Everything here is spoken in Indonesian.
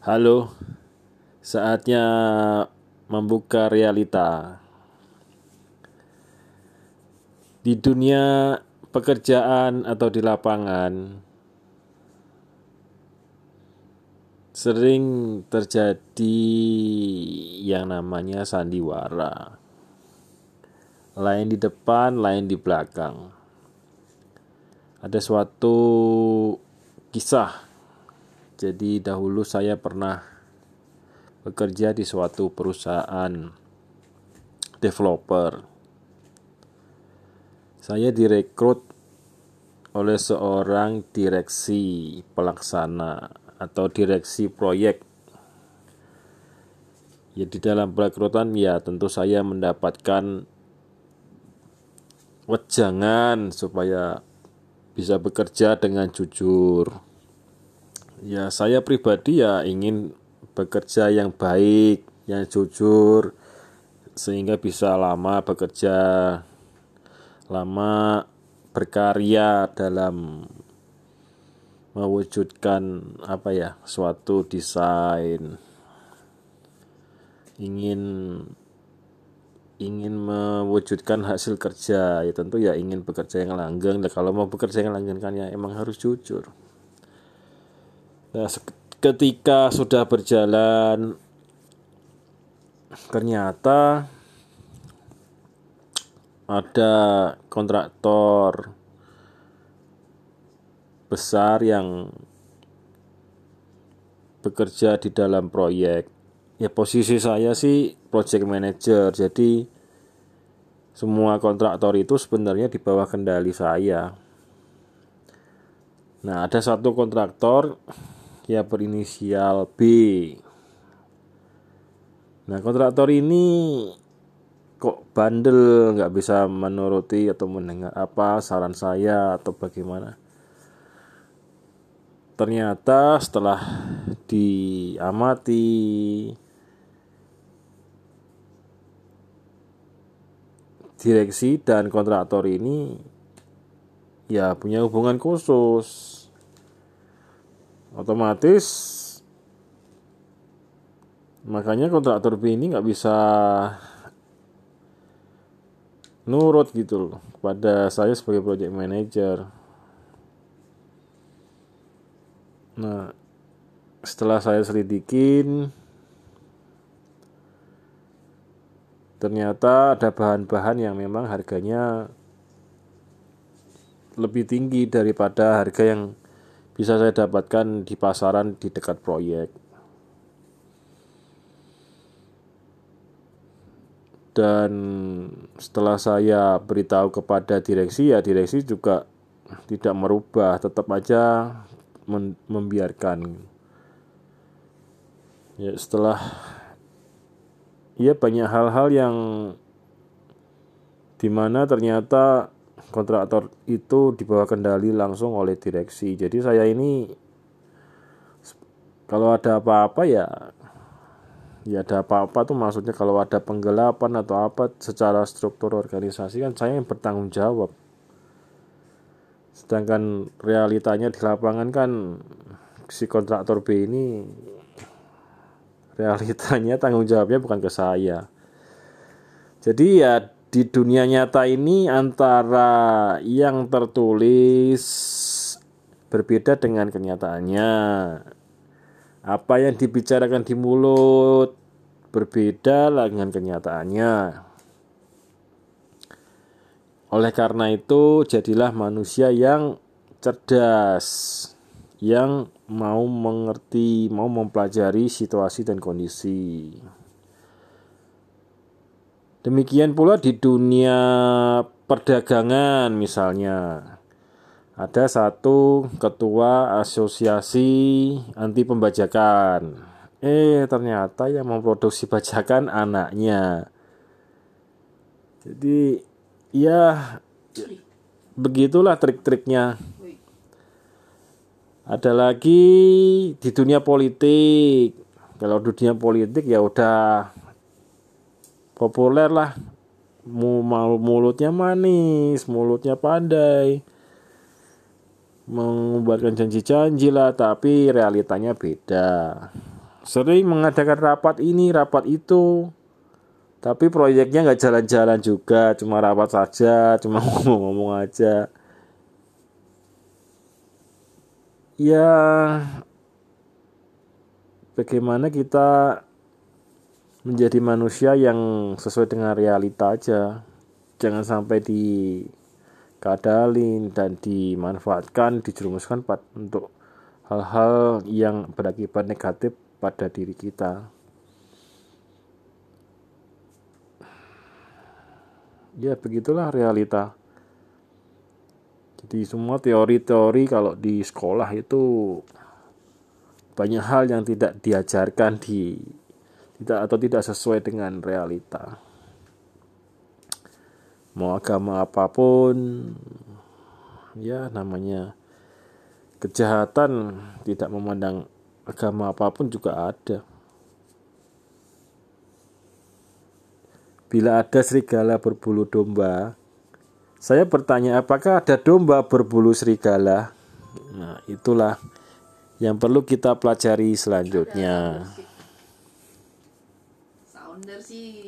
Halo, saatnya membuka realita. Di dunia pekerjaan atau di lapangan, sering terjadi yang namanya sandiwara. Lain di depan, lain di belakang. Ada suatu kisah jadi dahulu saya pernah bekerja di suatu perusahaan developer. Saya direkrut oleh seorang direksi pelaksana atau direksi proyek. Ya di dalam perekrutan ya tentu saya mendapatkan wejangan supaya bisa bekerja dengan jujur ya saya pribadi ya ingin bekerja yang baik, yang jujur sehingga bisa lama bekerja, lama berkarya dalam mewujudkan apa ya suatu desain. Ingin ingin mewujudkan hasil kerja. Ya tentu ya ingin bekerja yang langgeng. Kalau mau bekerja yang langgeng kan ya emang harus jujur Nah, ketika sudah berjalan ternyata ada kontraktor besar yang bekerja di dalam proyek. Ya posisi saya sih project manager. Jadi semua kontraktor itu sebenarnya di bawah kendali saya. Nah, ada satu kontraktor ya berinisial B. Nah kontraktor ini kok bandel nggak bisa menuruti atau mendengar apa saran saya atau bagaimana. Ternyata setelah diamati direksi dan kontraktor ini ya punya hubungan khusus otomatis makanya kontraktor B ini nggak bisa nurut gitu loh kepada saya sebagai project manager. Nah setelah saya selidikin ternyata ada bahan-bahan yang memang harganya lebih tinggi daripada harga yang bisa saya dapatkan di pasaran di dekat proyek. Dan setelah saya beritahu kepada direksi, ya direksi juga tidak merubah, tetap aja membiarkan. Ya setelah ya banyak hal-hal yang di mana ternyata kontraktor itu dibawa kendali langsung oleh direksi. Jadi saya ini kalau ada apa-apa ya ya ada apa-apa tuh maksudnya kalau ada penggelapan atau apa secara struktur organisasi kan saya yang bertanggung jawab. Sedangkan realitanya di lapangan kan si kontraktor B ini realitanya tanggung jawabnya bukan ke saya. Jadi ya di dunia nyata ini antara yang tertulis berbeda dengan kenyataannya. Apa yang dibicarakan di mulut berbeda dengan kenyataannya. Oleh karena itu, jadilah manusia yang cerdas, yang mau mengerti, mau mempelajari situasi dan kondisi. Demikian pula di dunia perdagangan misalnya. Ada satu ketua asosiasi anti pembajakan. Eh, ternyata yang memproduksi bajakan anaknya. Jadi, ya begitulah trik-triknya. Ada lagi di dunia politik. Kalau dunia politik ya udah populer lah mulutnya manis mulutnya pandai. Mengubarkan janji-janji lah tapi realitanya beda. Sering mengadakan rapat ini rapat itu. Tapi proyeknya nggak jalan-jalan juga cuma rapat saja cuma ngomong-ngomong aja. Ya bagaimana kita menjadi manusia yang sesuai dengan realita aja. Jangan sampai dikadalin dan dimanfaatkan dijerumuskan untuk hal-hal yang berakibat negatif pada diri kita. Ya begitulah realita. Jadi semua teori-teori kalau di sekolah itu banyak hal yang tidak diajarkan di tidak atau tidak sesuai dengan realita. Mau agama apa pun, ya namanya kejahatan tidak memandang agama apa pun juga ada. Bila ada serigala berbulu domba, saya bertanya apakah ada domba berbulu serigala? Nah, itulah yang perlu kita pelajari selanjutnya. Founder sih